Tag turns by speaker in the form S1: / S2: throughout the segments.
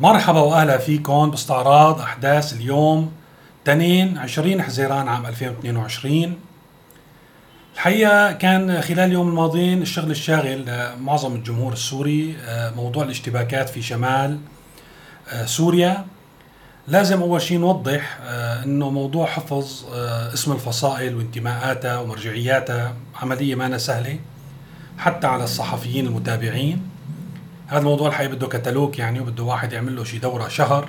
S1: مرحبا وأهلا فيكم باستعراض أحداث اليوم تنين 20 حزيران عام 2022 الحقيقة كان خلال اليوم الماضيين الشغل الشاغل لمعظم الجمهور السوري آه، موضوع الاشتباكات في شمال آه، سوريا. لازم أول شيء نوضح آه، إنه موضوع حفظ اسم الفصائل وانتماءاتها ومرجعياتها عملية ما سهلة حتى على الصحفيين المتابعين. هذا الموضوع الحقيقة بده كتالوج يعني وبده واحد يعمل له شي دورة شهر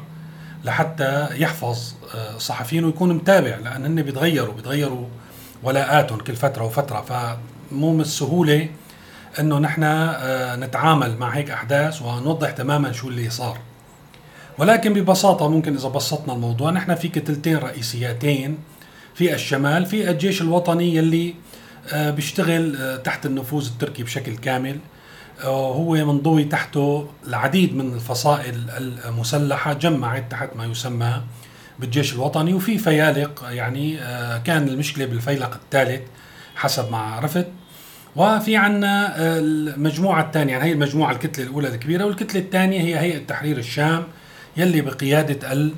S1: لحتى يحفظ الصحفيين ويكون متابع لأن هن بيتغيروا بيتغيروا ولاءاتهم كل فترة وفترة. فمو من السهولة إنه نحن آه، نتعامل مع هيك أحداث ونوضح تماما شو اللي صار. ولكن ببساطة ممكن إذا بسطنا الموضوع نحن في كتلتين رئيسيتين في الشمال في الجيش الوطني يلي آه، بيشتغل آه، تحت النفوذ التركي بشكل كامل. هو منضوي تحته العديد من الفصائل المسلحة جمعت تحت ما يسمى بالجيش الوطني وفي فيالق يعني آه، كان المشكلة بالفيلق الثالث حسب ما عرفت. وفي عنا آه، المجموعة الثانية يعني هي المجموعة الكتلة الأولى الكبيرة والكتلة الثانية هي هيئة تحرير الشام يلي بقيادة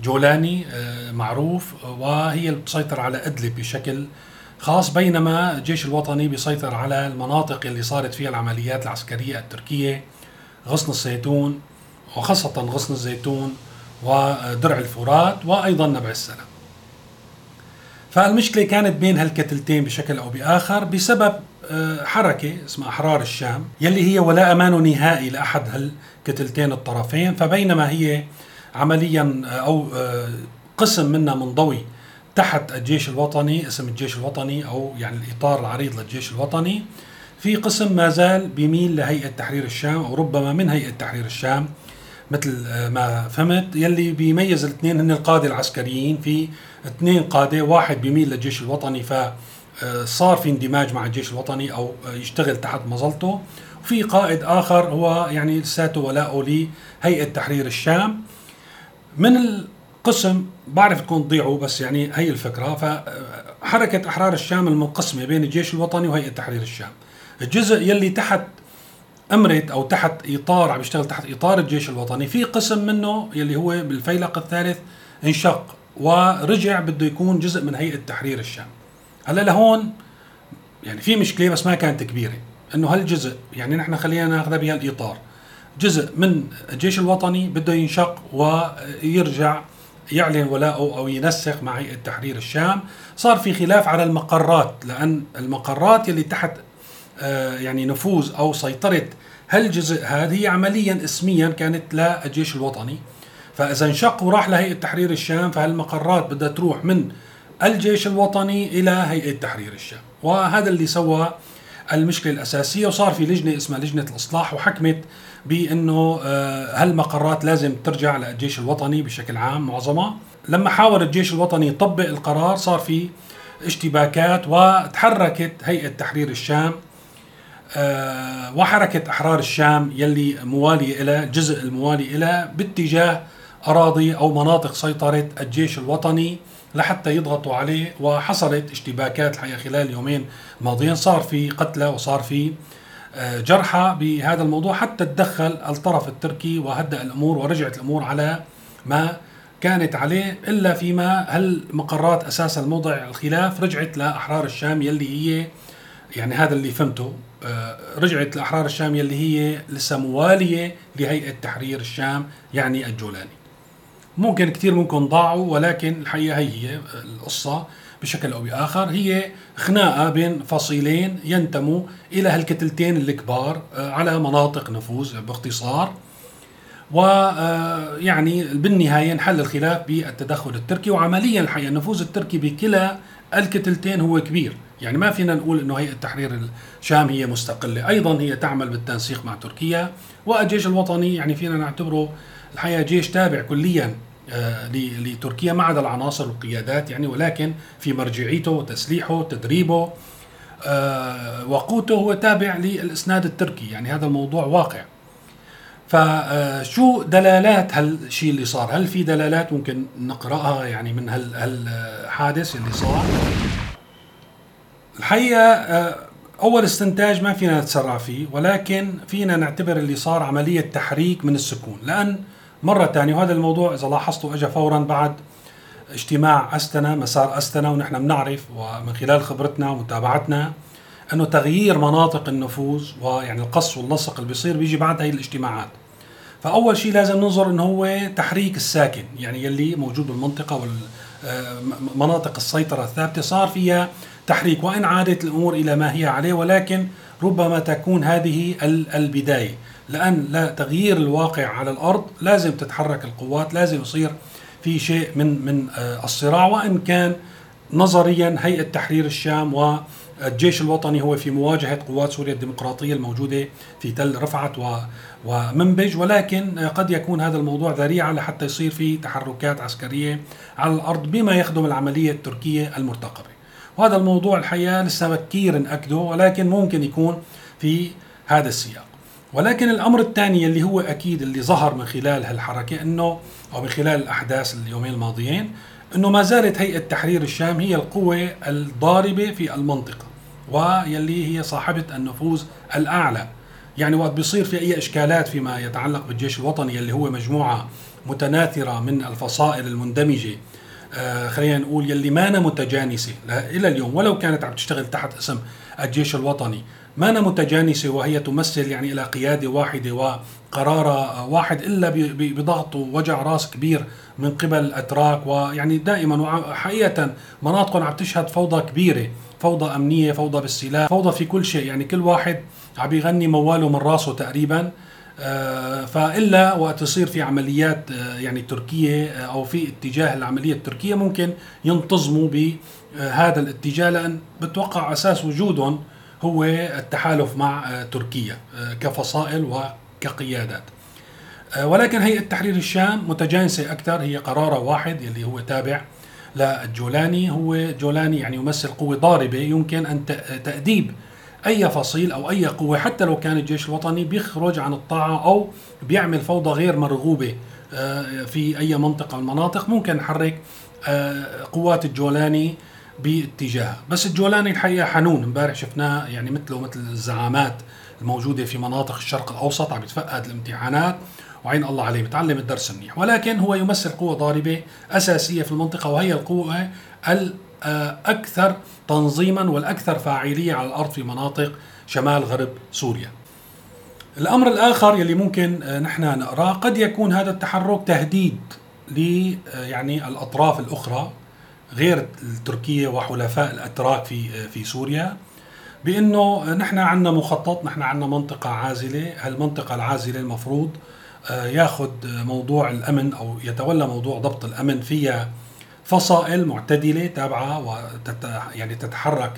S1: الجولاني آه، معروف وهي اللي بتسيطر على أدلب بشكل خاص بينما الجيش الوطني بيسيطر على المناطق اللي صارت فيها العمليات العسكرية التركية غصن الزيتون وخاصة غصن الزيتون ودرع الفرات وأيضا نبع السلام فالمشكلة كانت بين هالكتلتين بشكل أو بآخر بسبب آه، حركة اسمها أحرار الشام يلي هي ولا أمان نهائي لأحد هالكتلتين الطرفين فبينما هي عمليا آه، أو آه، قسم منها منضوي تحت الجيش الوطني اسم الجيش الوطني أو يعني الإطار العريض للجيش الوطني. في قسم ما زال بيميل لهيئة تحرير الشام أو ربما من هيئة تحرير الشام مثل آه، ما فهمت يلي بيميز الاثنين هن القادة العسكريين. في اثنين قادة واحد بيميل للجيش الوطني ف آه، صار في اندماج مع الجيش الوطني أو آه، يشتغل تحت مظلته. وفي قائد آخر هو يعني لساته ولاؤه لهيئة تحرير الشام. من قسم بعرف تكون تضيعوا بس يعني هي الفكرة. فحركه أحرار الشام المنقسمة بين الجيش الوطني وهيئة تحرير الشام. الجزء يلي تحت أمرت أو تحت إطار عم يشتغل تحت إطار الجيش الوطني. في قسم منه يلي هو بالفيلق الثالث انشق ورجع بده يكون جزء من هيئة تحرير الشام. هلا لهون يعني في مشكلة بس ما كانت كبيرة إنه هالجزء يعني نحن خلينا ناخذها بهالإطار. جزء من الجيش الوطني بده ينشق ويرجع يعلن ولاءه أو ينسق مع هيئه تحرير الشام. صار في خلاف على المقرات لأن المقرات اللي تحت آه، يعني نفوذ أو سيطرة هالجزء هذه عمليا اسميا كانت للجيش الوطني. فإذا انشق وراح لهيئة تحرير الشام فهالمقرات بدها تروح من الجيش الوطني إلى هيئة تحرير الشام. وهذا اللي سوى المشكلة الأساسية وصار في لجنة اسمها لجنة الإصلاح وحكمت بأنه آه، هالمقرات لازم ترجع للجيش الوطني بشكل عام معظمها. لما حاول الجيش الوطني يطبق القرار صار في اشتباكات وتحركت هيئة تحرير الشام آه، وحركه أحرار الشام يلي مواليه إلى جزء الموالي إلى باتجاه أراضي أو مناطق سيطرة الجيش الوطني. لحتى يضغطوا عليه وحصلت اشتباكات الحقيقة خلال يومين الماضيين صار في قتلى وصار في آه، جرحى بهذا الموضوع حتى تدخل الطرف التركي وهدأ الأمور ورجعت الأمور على ما كانت عليه إلا فيما هل مقرات أساس الموضع الخلاف رجعت لأحرار الشام يلي هي يعني هذا اللي فهمته آه، رجعت لأحرار الشام يلي هي لسه مواليه لهيئة تحرير الشام يعني الجولاني. ممكن كثير منكم ضاعوا ولكن الحقيقة هي هي القصة بشكل أو بآخر. هي خناقة بين فصيلين ينتموا إلى هالكتلتين الكبار آه، على مناطق نفوذ باختصار. ويعني آه، بالنهاية انحل الخلاف بالتدخل التركي وعمليا الحقيقة النفوذ التركي بكلا الكتلتين هو كبير. يعني ما فينا نقول إنه هيئة تحرير الشام هي مستقلة. أيضا هي تعمل بالتنسيق مع تركيا والجيش الوطني يعني فينا نعتبره الحقيقة جيش تابع كليا آه، لتركيا ما عدا العناصر والقيادات يعني ولكن في مرجعيته وتسليحه تدريبه آه، وقوته هو تابع للإسناد التركي يعني هذا الموضوع واقع. فشو آه، دلالات هالشيء اللي صار؟ هل في دلالات ممكن نقرأها يعني من هالحادث اللي صار؟ الحقيقة أول استنتاج ما فينا نتسرع فيه ولكن فينا نعتبر اللي صار عملية تحريك من السكون لأن مرة ثانية وهذا الموضوع إذا لاحظتوا أجى فورا بعد اجتماع أستنا مسار أستنا ونحن بنعرف ومن خلال خبرتنا ومتابعتنا أنه تغيير مناطق النفوذ ويعني القص واللصق اللي بيصير بيجي بعد هي الاجتماعات. فأول شيء لازم ننظر أنه هو تحريك الساكن يعني يلي موجود بالمنطقة ومناطق آه، السيطرة الثابتة صار فيها تحريك وإن عادت الأمور إلى ما هي عليه ولكن ربما تكون هذه البداية. لأن لا تغيير الواقع على الأرض لازم تتحرك القوات لازم يصير في شيء من من آه، الصراع وإن كان نظريا هيئة تحرير الشام والجيش الوطني هو في مواجهة قوات سوريا الديمقراطية الموجودة في تل رفعت ومنبج. ولكن قد يكون هذا الموضوع ذريعة لحتى يصير في تحركات عسكرية على الأرض بما يخدم العملية التركية المرتقبة. وهذا الموضوع الحقيقة لسه بكير نأكده ولكن ممكن يكون في هذا السياق. ولكن الأمر الثاني اللي هو أكيد اللي ظهر من خلال هالحركة أنه أو من خلال الأحداث اليومين الماضيين أنه ما زالت هيئة تحرير الشام هي القوة الضاربة في المنطقة ويلي هي صاحبة النفوذ الأعلى. يعني وقت بيصير في أي إشكالات فيما يتعلق بالجيش الوطني اللي هو مجموعة متناثرة من الفصائل المندمجة آه خلينا نقول يلي ما متجانسة إلى اليوم ولو كانت عم تشتغل تحت اسم الجيش الوطني ما متجانسة وهي تمثل يعني إلى قيادة واحدة وقرار واحد إلا بضغط ووجع راس كبير من قبل الأتراك ويعني دائما حقيقة مناطق عم تشهد فوضى كبيرة فوضى أمنية فوضى بالسلاح فوضى في كل شيء يعني كل واحد عم يغني مواله من راسه تقريبا. آه، فإلا وقت يصير في عمليات آه، يعني تركية آه، أو في اتجاه العملية التركية ممكن ينتظموا بهذا الاتجاه لأن بتوقع أساس وجودهم هو التحالف مع تركيا كفصائل وكقيادات. ولكن هيئة تحرير الشام متجانسة أكثر هي قرار واحد اللي هو تابع للجولاني. هو جولاني يعني يمثل قوة ضاربة يمكن أن تأديب أي فصيل أو أي قوة حتى لو كان الجيش الوطني بيخرج عن الطاعة أو بيعمل فوضى غير مرغوبة آه، في أي منطقة من المناطق ممكن نحرك آه، قوات الجولاني باتجاه بس الجولاني الحقيقة حنون. امبارح شفناه يعني مثله مثل الزعامات الموجودة في مناطق الشرق الأوسط عم يتفقد الامتحانات وعين الله عليه بتعلم الدرس منيح. ولكن هو يمثل قوة ضاربة أساسية في المنطقة وهي القوة الأكثر تنظيما والأكثر فاعلية على الأرض في مناطق شمال غرب سوريا. الأمر الآخر يلي ممكن آه، نحن نقرأه قد يكون هذا التحرك تهديد ل آه، يعني الأطراف الأخرى غير تركيا وحلفاء الأتراك في آه، في سوريا بأنه نحن عندنا مخطط نحن عندنا منطقة عازلة. هالمنطقة العازلة المفروض ياخذ موضوع الأمن أو يتولى موضوع ضبط الأمن فيها فصائل معتدلة تابعة وتت يعني تتحرك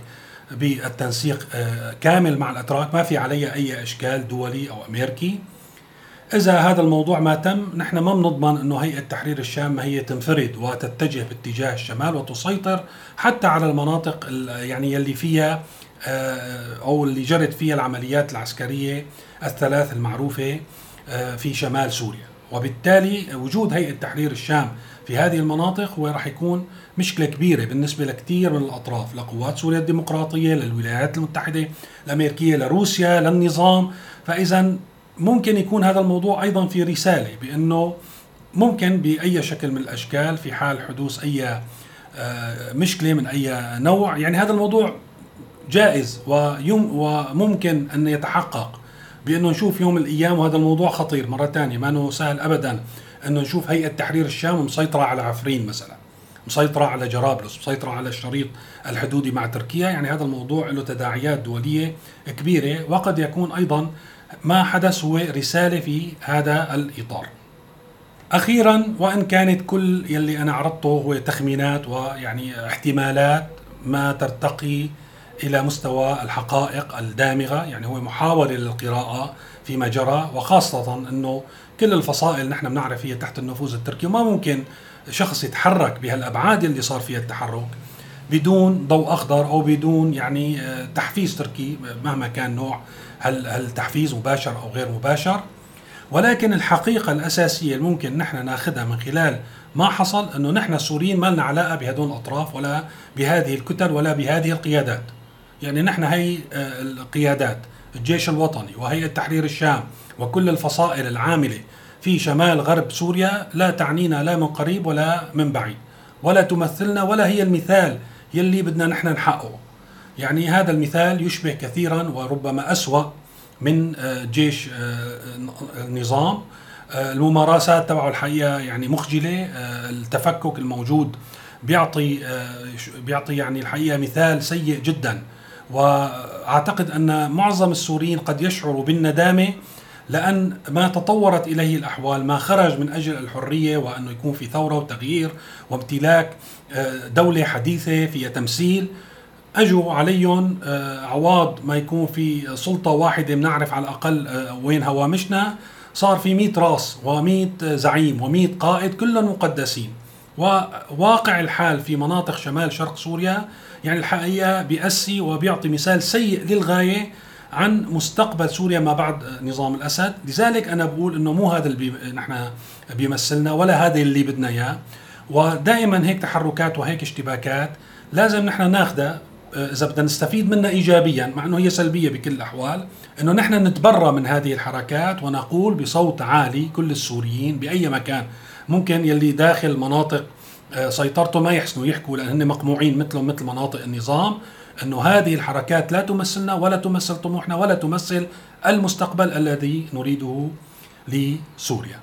S1: بالتنسيق آه، كامل مع الأتراك. ما في عليها أي إشكال دولي أو أمريكي. إذا هذا الموضوع ما تم نحن ما بنضمن إنه هيئة تحرير الشام هي تنفرد وتتجه باتجاه الشمال وتسيطر حتى على المناطق يعني يلي فيها آه، أو اللي جرت فيها العمليات العسكرية الثلاث المعروفة آه، في شمال سوريا. وبالتالي وجود هيئة تحرير الشام في هذه المناطق هو راح يكون مشكلة كبيرة بالنسبة لكثير من الأطراف لقوات سوريا الديمقراطية للولايات المتحدة الأمريكية لروسيا للنظام. فإذا ممكن يكون هذا الموضوع أيضا في رسالة بأنه ممكن بأي شكل من الأشكال في حال حدوث أي آه، مشكلة من أي نوع. يعني هذا الموضوع جائز وممكن أن يتحقق. بأنه نشوف يوم الأيام وهذا الموضوع خطير مرة ثانية ما إنه سهل ابدا إنه نشوف هيئة تحرير الشام مسيطرة على عفرين مثلا مسيطرة على جرابلس مسيطرة على الشريط الحدودي مع تركيا يعني هذا الموضوع له تداعيات دولية كبيرة وقد يكون أيضا ما حدث هو رسالة في هذا الإطار. أخيرا وإن كانت كل يلي أنا عرضته هو تخمينات ويعني احتمالات ما ترتقي إلى مستوى الحقائق الدامغة يعني هو محاولة للقراءة فيما جرى وخاصة أنه كل الفصائل نحن بنعرف هي تحت النفوذ التركي وما ممكن شخص يتحرك بهالأبعاد اللي صار فيها التحرك بدون ضوء أخضر أو بدون يعني آه، تحفيز تركي مهما كان نوع هل هل تحفيز مباشر أو غير مباشر. ولكن الحقيقة الأساسية اللي ممكن نحن ناخذها من خلال ما حصل إنه نحن السوريين ما لنا علاقة بهدول الأطراف ولا بهذه الكتل ولا بهذه القيادات. يعني نحن هي آه، القيادات الجيش الوطني وهيئه تحرير الشام وكل الفصائل العاملة في شمال غرب سوريا لا تعنينا لا من قريب ولا من بعيد ولا تمثلنا ولا هي المثال يلي بدنا نحن نحققه. يعني هذا المثال يشبه كثيرا وربما أسوأ من آه، جيش آه، النظام الممارسات تبعه الحقيقة يعني مخجلة التفكك الموجود بيعطي بيعطي يعني الحقيقة مثال سيء جدا. وأعتقد أن معظم السوريين قد يشعروا بالندامة لأن ما تطورت إليه الأحوال ما خرج من أجل الحرية وانه يكون في ثورة وتغيير وامتلاك دولة حديثة فيها تمثيل. أجوا عليهم آه، عواض ما يكون في سلطة واحدة بنعرف على الأقل آه، وين هوامشنا. صار في 100 راس و100 زعيم و100 قائد كلهم مقدسين. وواقع الحال في مناطق شمال شرق سوريا يعني الحقيقة بيأسي وبيعطي مثال سيء للغاية عن مستقبل سوريا ما بعد نظام الأسد، لذلك أنا بقول إنه مو هذا اللي نحن بيمثلنا ولا هذا اللي بدنا إياه، ودائما هيك تحركات وهيك اشتباكات لازم نحن ناخذها آه، إذا بدنا نستفيد منها ايجابيا مع إنه هي سلبية بكل الأحوال إنه نحن نتبرى من هذه الحركات ونقول بصوت عالي كل السوريين بأي مكان ممكن يلي داخل مناطق سيطرته ما يحسنوا يحكوا لأن هن مقموعين مثلهم مثل مناطق النظام إنه هذه الحركات لا تمثلنا ولا تمثل طموحنا ولا تمثل المستقبل الذي نريده لسوريا.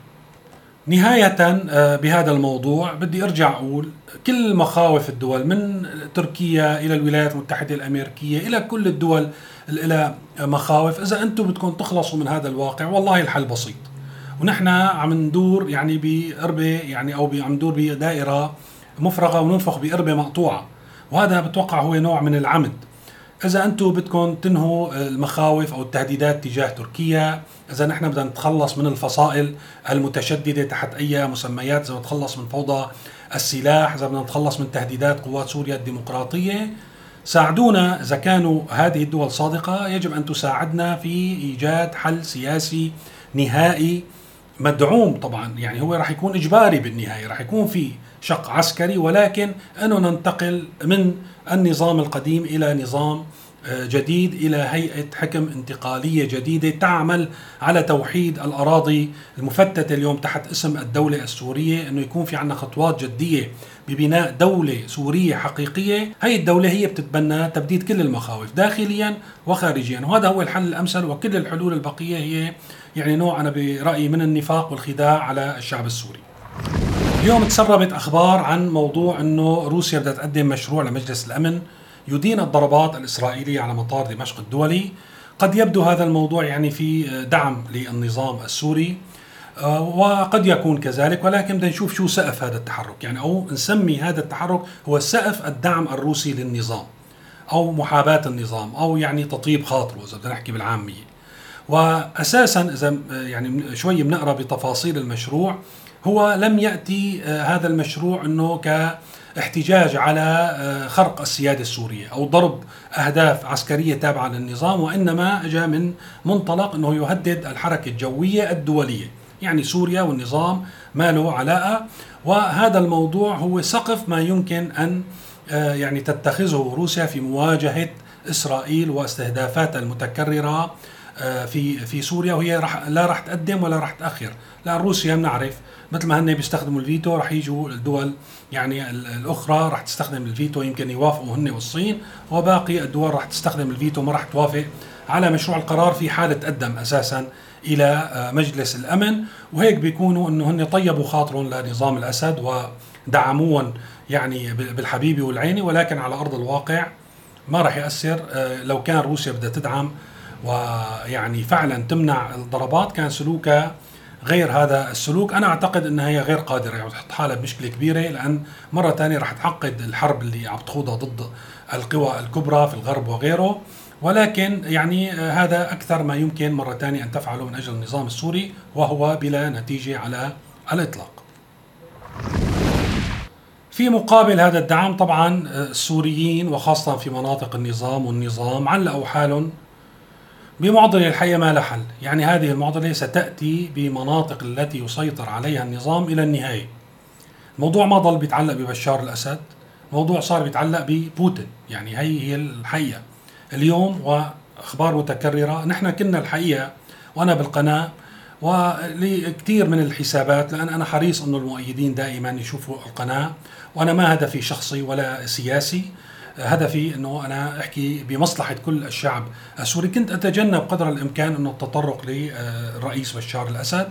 S1: نهاية آه، بهذا الموضوع بدي أرجع أقول كل مخاوف الدول من تركيا إلى الولايات المتحدة الأمريكية إلى كل الدول اللي مخاوف إذا أنتم بدكم تخلصوا من هذا الواقع والله الحل بسيط. ونحن عم ندور يعني بقربة يعني أو عم ندور بدائرة مفرغة وننفخ بقربة مقطوعة. وهذا بتوقع هو نوع من العمد. إذا أنتم بدكم تنهوا المخاوف أو التهديدات تجاه تركيا إذا نحن بدنا نتخلص من الفصائل المتشددة تحت أي مسميات إذا نتخلص من فوضى السلاح إذا بدنا نتخلص من تهديدات قوات سوريا الديمقراطية ساعدونا إذا كانوا هذه الدول صادقة يجب أن تساعدنا في إيجاد حل سياسي نهائي مدعوم طبعا. يعني هو راح يكون إجباري بالنهاية راح يكون في شق عسكري ولكن انه ننتقل من النظام القديم إلى نظام آه، جديد إلى هيئة حكم انتقالية جديدة تعمل على توحيد الأراضي المفتتة اليوم تحت اسم الدولة السورية إنه يكون في عندنا خطوات جدية ببناء دولة سورية حقيقية، هي الدولة هي بتتبنى تبديد كل المخاوف داخليا وخارجيا، وهذا هو الحل الأمثل وكل الحلول البقية هي يعني نوع أنا برأيي من النفاق والخداع على الشعب السوري. اليوم تسربت أخبار عن موضوع إنه روسيا بدها تقدم مشروع لمجلس الأمن يدين الضربات الإسرائيلية على مطار دمشق الدولي. قد يبدو هذا الموضوع يعني في دعم للنظام السوري آه، وقد يكون كذلك ولكن بدنا نشوف شو سقف هذا التحرك. يعني أو نسمي هذا التحرك هو سقف الدعم الروسي للنظام أو محاباة النظام أو يعني تطيب خاطره إذا بدنا نحكي بالعامية. وأساسا إذا يعني شوي بنقرأ بتفاصيل المشروع هو لم يأتي آه، هذا المشروع أنه ك احتجاج على آه، خرق السيادة السورية أو ضرب أهداف عسكرية تابعة للنظام وإنما جاء من منطلق أنه يهدد الحركة الجوية الدولية. يعني سوريا والنظام ما له علاقة. وهذا الموضوع هو سقف ما يمكن أن آه، يعني تتخذه روسيا في مواجهة إسرائيل واستهدافاتها المتكررة آه، في في سوريا وهي رح لا راح تقدم ولا راح تأخر، لأن روسيا بنعرف مثل ما هن بيستخدموا الفيتو رح يجوا الدول يعني الأخرى رح تستخدم الفيتو. يمكن يوافقوا هن والصين. وباقي الدول رح تستخدم الفيتو ما رح توافق على مشروع القرار في حال تقدم أساسا إلى آه، مجلس الأمن. وهيك بيكونوا إنه هن طيبوا خاطرهم لنظام الأسد ودعموهم يعني بالحبيبه والعيني. ولكن على أرض الواقع ما راح يأثر. آه، لو كان روسيا بدها تدعم ويعني فعلا تمنع الضربات كان سلوكها غير هذا السلوك أنا أعتقد إنها هي غير قادرة يعني تحط حالها بمشكلة كبيرة لأن مرة ثانية رح تعقد الحرب اللي عم تخوضها ضد القوى الكبرى في الغرب وغيره ولكن يعني هذا أكثر ما يمكن مرة ثانية أن تفعله من أجل النظام السوري وهو بلا نتيجة على الإطلاق. في مقابل هذا الدعم طبعا السوريين وخاصة في مناطق النظام والنظام علقوا حالهم بمعضلة الحقيقة ما لها حل. يعني هذه المعضلة ستأتي بمناطق التي يسيطر عليها النظام إلى النهاية. الموضوع ما ضل بيتعلق ببشار الأسد موضوع صار بيتعلق ببوتين. يعني هي هي الحقيقة. اليوم وأخبار متكررة نحن كنا الحقيقة وأنا بالقناة ولكثير من الحسابات لأن أنا حريص انه المؤيدين دائما يشوفوا القناة. وأنا ما هدفي شخصي ولا سياسي. هدفي إنه أنا أحكي بمصلحة كل الشعب السوري. كنت أتجنب قدر الإمكان إنه التطرق للرئيس بشار الأسد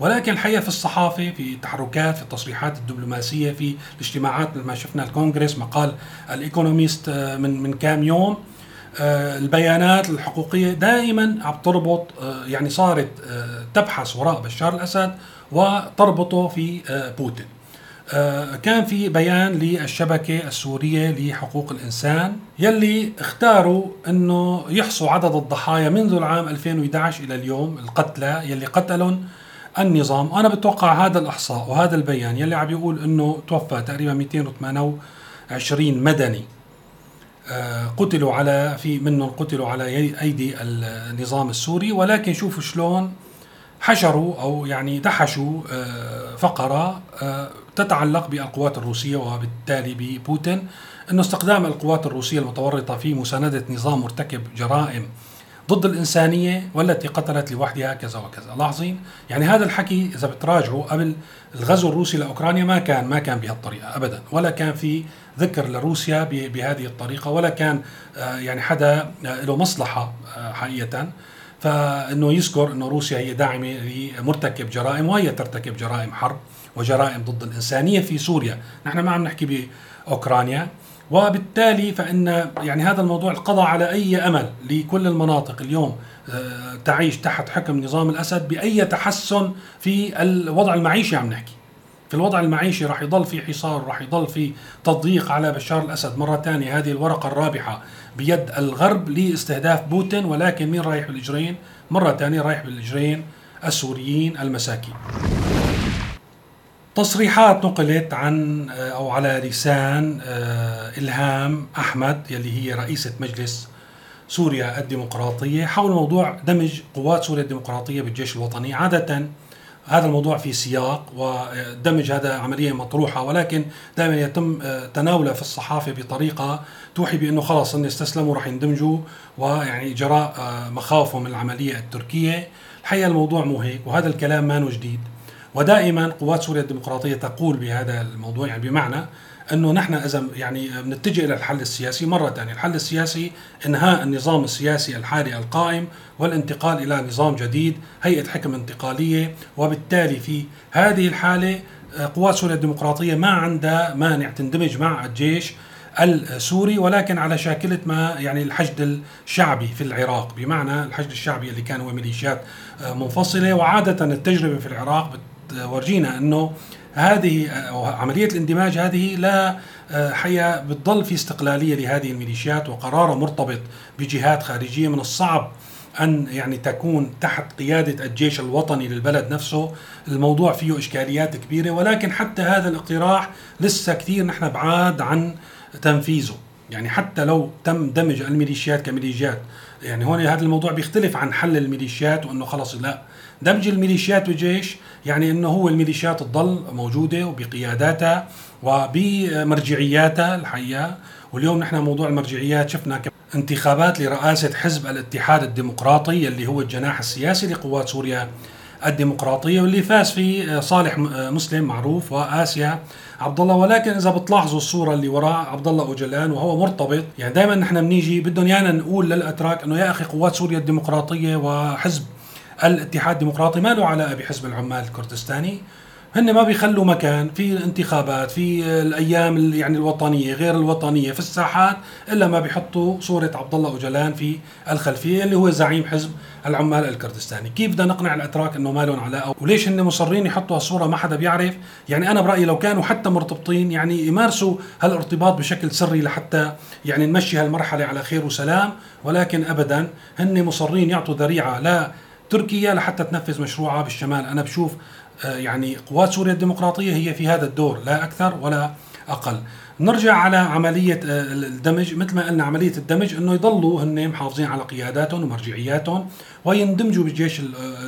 S1: ولكن الحقيقة في الصحافة في التحركات في التصريحات الدبلوماسية في الاجتماعات مثل ما شفنا الكونغرس مقال الإيكونوميست من من كام يوم آه، البيانات الحقوقية دائما عم تربط آه، يعني صارت آه، تبحث وراء بشار الأسد وتربطه في بوتين. كان في بيان للشبكة السورية لحقوق الإنسان يلي اختاروا أنه يحصوا عدد الضحايا منذ العام 2011 إلى اليوم القتلى يلي قتلهم النظام. أنا بتوقع هذا الإحصاء وهذا البيان يلي عم يقول أنه توفى تقريبا 228 مدني آه، قتلوا على في منهم قتلوا على أيدي النظام السوري. ولكن شوفوا شلون حشروا أو يعني دحشوا آه، فقرة آه، تتعلق بالقوات الروسية وبالتالي ببوتين. انه استخدام القوات الروسية المتورطة في مساندة نظام مرتكب جرائم ضد الإنسانية والتي قتلت لوحدها كذا وكذا. لاحظين؟ يعني هذا الحكي إذا بتراجعوا قبل الغزو الروسي لأوكرانيا ما كان ما كان بهالطريقة أبدا. ولا كان في ذكر لروسيا بهذه الطريقة ولا كان آه، يعني حدا له مصلحة حقيقة فإنه يذكر إنه روسيا هي داعمة لمرتكب جرائم وهي ترتكب جرائم حرب وجرائم ضد الإنسانية في سوريا، نحن ما عم نحكي بأوكرانيا. وبالتالي فإن يعني هذا الموضوع القضاء على أي أمل لكل المناطق اليوم آه، تعيش تحت حكم نظام الأسد بأي تحسن في الوضع المعيشي عم نحكي. في الوضع المعيشي راح يضل في حصار راح يضل في تضييق على بشار الأسد. مرة ثانية هذه الورقة الرابحة بيد الغرب لاستهداف بوتين ولكن مين رايح بالإجرين مرة ثانية رايح بالإجرين السوريين المساكين. تصريحات نقلت عن آه، أو على لسان آه، إلهام أحمد يلي هي رئيسة مجلس سوريا الديمقراطية حول موضوع دمج قوات سوريا الديمقراطية بالجيش الوطني عادة هذا الموضوع في سياق ودمج هذا عملية مطروحة ولكن دائما يتم آه، تناوله في الصحافة بطريقة توحي بأنه خلاص ان استسلموا راح يندمجوا ويعني جراء مخاوفهم من العملية التركية. الحقيقة الموضوع مو هيك وهذا الكلام ما جديد ودائما قوات سوريا الديمقراطية تقول بهذا الموضوع يعني بمعنى إنه نحن إذا يعني بنتجه إلى الحل السياسي مرة ثانية، الحل السياسي إنهاء النظام السياسي الحالي القائم والانتقال إلى نظام جديد، هيئة حكم انتقالية، وبالتالي في هذه الحالة آه، قوات سوريا الديمقراطية ما عندها مانع تندمج مع الجيش السوري ولكن على شاكلة ما يعني الحشد الشعبي في العراق. بمعنى الحشد الشعبي اللي كان هو ميليشيات آه، منفصلة وعادة التجربة في العراق ورجينا إنه هذه عملية الاندماج هذه لا آه، حقيقه بتضل في استقلالية لهذه الميليشيات وقرارها مرتبط بجهات خارجية من الصعب أن يعني تكون تحت قيادة الجيش الوطني للبلد نفسه، الموضوع فيه إشكاليات كبيرة ولكن حتى هذا الاقتراح لسه كثير نحن بعاد عن تنفيذه، يعني حتى لو تم دمج الميليشيات كميليشيات يعني هون هذا الموضوع بيختلف عن حل الميليشيات وإنه خلص لا. دمج الميليشيات والجيش يعني إنه هو الميليشيات تضل موجودة وبقياداتها وبمرجعياتها الحقيقة واليوم نحن موضوع المرجعيات شفنا انتخابات لرئاسة حزب الاتحاد الديمقراطي اللي هو الجناح السياسي لقوات سوريا. الديمقراطية واللي فاز فيه صالح مسلم معروف وآسيا. عبد الله ولكن إذا بتلاحظوا الصورة اللي وراء عبد الله اوجلان وهو مرتبط. يعني دائما نحن بنيجي بدهم يانا نقول للأتراك إنه يا أخي قوات سوريا الديمقراطية وحزب الاتحاد الديمقراطي ما له علاقة بحزب العمال الكردستاني. هن ما بيخلوا مكان في الانتخابات في الأيام يعني الوطنية غير الوطنية في الساحات إلا ما بيحطوا صورة عبد الله أوجلان في الخلفية اللي هو زعيم حزب العمال الكردستاني، كيف بدنا نقنع الأتراك إنه ما لهم علاقه؟ وليش هن مصرين يحطوا هالصورة ما حدا بيعرف؟ يعني أنا برأيي لو كانوا حتى مرتبطين يعني يمارسوا هالارتباط بشكل سري لحتى يعني نمشي هالمرحلة على خير وسلام، ولكن ابدا هن مصرين يعطوا ذريعة لا تركيا لحتى تنفذ مشروعها بالشمال أنا بشوف يعني قوات سوريا الديمقراطية هي في هذا الدور لا أكثر ولا أقل. نرجع على عملية آه، الدمج. مثل ما قلنا عملية الدمج إنه يضلوا هن محافظين على قياداتهم ومرجعياتهم ويندمجوا بالجيش آه،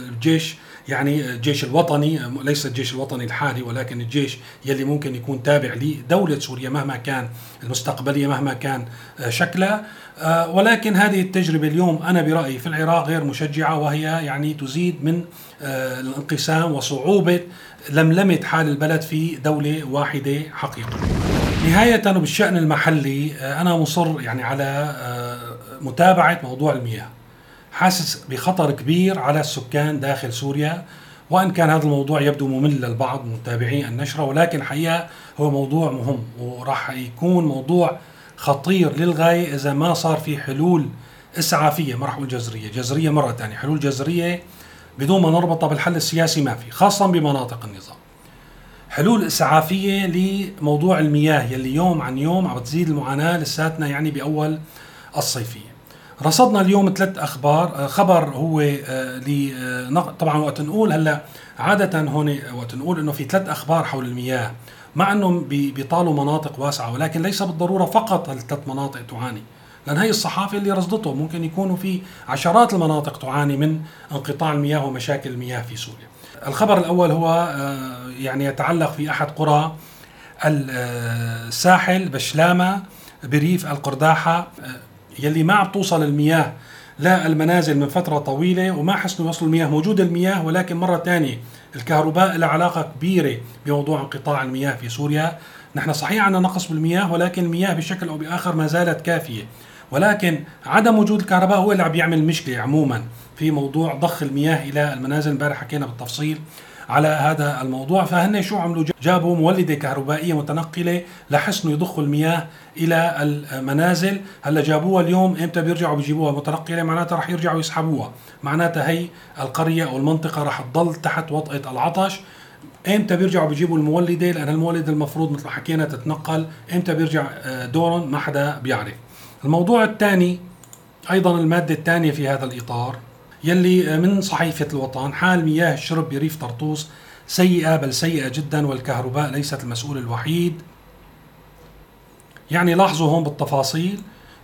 S1: الجيش يعني الجيش الوطني. ليس الجيش الوطني الحالي ولكن الجيش يلي ممكن يكون تابع لدولة سوريا مهما كان المستقبلية مهما كان شكلها. ولكن هذه التجربة اليوم أنا برأيي في العراق غير مشجعة وهي يعني تزيد من الانقسام وصعوبة لملمة حال البلد في دولة واحدة حقيقة. نهاية بالشأن المحلي أنا مصر يعني على متابعة موضوع المياه. حاسس بخطر كبير على السكان داخل سوريا وإن كان هذا الموضوع يبدو ممل للبعض متابعي النشرة ولكن الحقيقة هو موضوع مهم وراح يكون موضوع خطير للغاية إذا ما صار في حلول إسعافية ما راح أقول جذرية، جذرية مرة ثانية، حلول جذرية بدون ما نربطها بالحل السياسي ما في، خاصه بمناطق النظام. حلول إسعافية لموضوع المياه يلي يوم عن يوم عم تزيد المعاناة لساتنا يعني بأول الصيفية. رصدنا اليوم ثلاث أخبار آه، خبر هو آه، آه، طبعا وقت نقول هلأ عادة هون وقت نقول إنه في ثلاث أخبار حول المياه مع أنهم بيطالوا مناطق واسعة ولكن ليس بالضرورة فقط الثلاث مناطق تعاني لأن هي الصحافة اللي رصدته ممكن يكونوا في عشرات المناطق تعاني من انقطاع المياه ومشاكل المياه في سوريا. الخبر الأول هو يعني يتعلق في أحد قرى الساحل بشلامة بريف القرداحة يلي ما عم توصل المياه للمنازل من فترة طويلة وما حسنوا يوصلوا المياه موجودة المياه ولكن مرة ثانية الكهرباء لها علاقة كبيرة بموضوع انقطاع المياه في سوريا. نحن صحيح عندنا نقص بالمياه ولكن المياه بشكل أو بآخر ما زالت كافية. ولكن عدم وجود الكهرباء هو اللي عم يعمل مشكلة عموما في موضوع ضخ المياه إلى المنازل. امبارح حكينا بالتفصيل. على هذا الموضوع فهن شو عملوا؟ جابوا مولدة كهربائية متنقلة لحسنوا يضخوا المياه إلى المنازل. هلا جابوها اليوم إمتى بيرجعوا؟ بيجيبوها متنقلة معناتها رح يرجعوا يسحبوها. معناتها هي القرية أو المنطقة رح تضل تحت وطئه العطش. إمتى بيرجعوا؟ بيجيبوا المولدة لأن المولده المفروض مثل ما حكينا تتنقل. إمتى بيرجع؟ آه، دورهم ما حدا بيعرف. الموضوع الثاني أيضا المادة الثانية في هذا الإطار. يلي من صحيفة الوطن حال مياه الشرب بريف طرطوس سيئة بل سيئة جدا والكهرباء ليست المسؤول الوحيد. يعني لاحظوا هون بالتفاصيل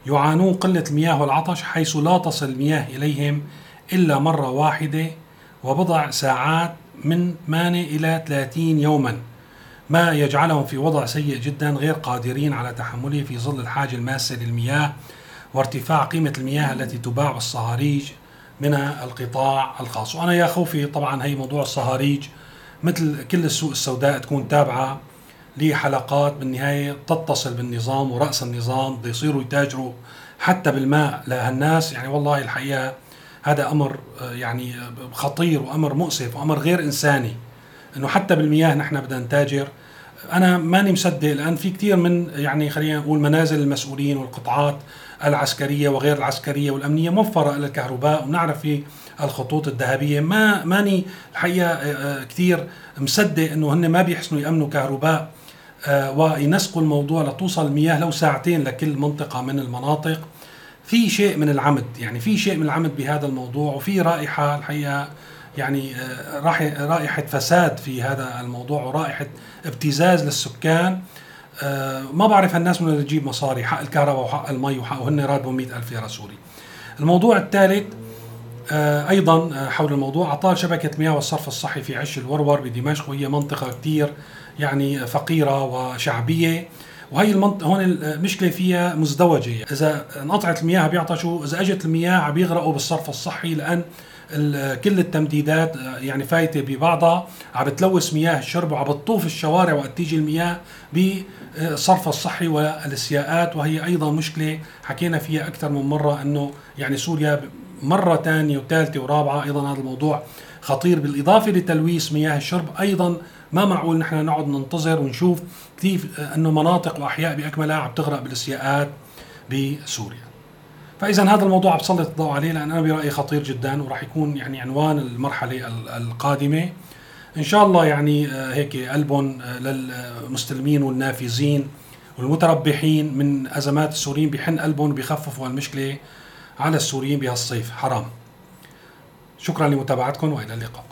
S1: يعانون قلة المياه والعطش حيث لا تصل المياه إليهم إلا مرة واحدة وبضع ساعات من 8 إلى 30 يوما ما يجعلهم في وضع سيء جدا غير قادرين على تحمله في ظل الحاجة الماسة للمياه وارتفاع قيمة المياه التي تباع بالصهاريج من القطاع الخاص. وأنا يا خوفي طبعا هي موضوع الصهاريج مثل كل السوق السوداء تكون تابعة لحلقات بالنهاية تتصل بالنظام ورأس النظام بده يصيروا يتاجروا حتى بالماء لهالناس يعني والله الحقيقة هذا أمر يعني خطير وأمر مؤسف وأمر غير إنساني أنه حتى بالمياه نحن بدنا نتاجر. أنا ماني مصدق لأن في كثير من يعني خلينا نقول منازل المسؤولين والقطاعات العسكرية وغير العسكرية والأمنية موفره إلى الكهرباء ونعرف في الخطوط الذهبية. ما ماني الحقيقة آه، آه، كثير مصدق إنه هن ما بيحسنوا يأمنوا كهرباء آه، وينسقوا الموضوع لتوصل المياه لو ساعتين لكل منطقة من المناطق. في شيء من العمد يعني في شيء من العمد بهذا الموضوع وفي رائحة الحقيقة يعني رائحة فساد في هذا الموضوع ورائحة ابتزاز للسكان. آه، ما بعرف هالناس من تجيب مصاري حق الكهرباء وحق المي وحق وهن راتبهم 100000 ليره سوري الموضوع الثالث آه، أيضا آه، حول الموضوع اعطال شبكة مياه والصرف الصحي في عش الورور بدمشق وهي منطقة كثير يعني فقيرة وشعبية. وهي المنطقة هون المشكلة فيها مزدوجة. إذا انقطعت المياه بيعطشوا إذا أجت المياه بيغرقوا بالصرف الصحي لأن كل التمديدات يعني فايتة ببعضها. عم بتلوث مياه الشرب وعم بتطوف الشوارع وقت تيجي المياه بالصرف الصحي والسياقات وهي أيضا مشكلة حكينا فيها أكثر من مرة إنه يعني سوريا مرة ثانية وثالثه ورابعة. أيضا هذا الموضوع خطير. بالإضافة لتلويث مياه الشرب أيضا ما معقول نحن نقعد ننتظر ونشوف كيف إنه مناطق وأحياء بأكملها عم تغرق بالسياقات بسوريا. فإذا هذا الموضوع بسلط الضوء عليه لأن أنا برأيي خطير جدا وراح يكون يعني عنوان المرحلة القادمة. إن شاء الله يعني آه، هيك قلبهم آه، للمستلمين والنافذين والمتربحين من أزمات السوريين بحن قلبهم وبيخففوا المشكلة على السوريين بهالصيف. حرام. شكرا لمتابعتكم وإلى اللقاء.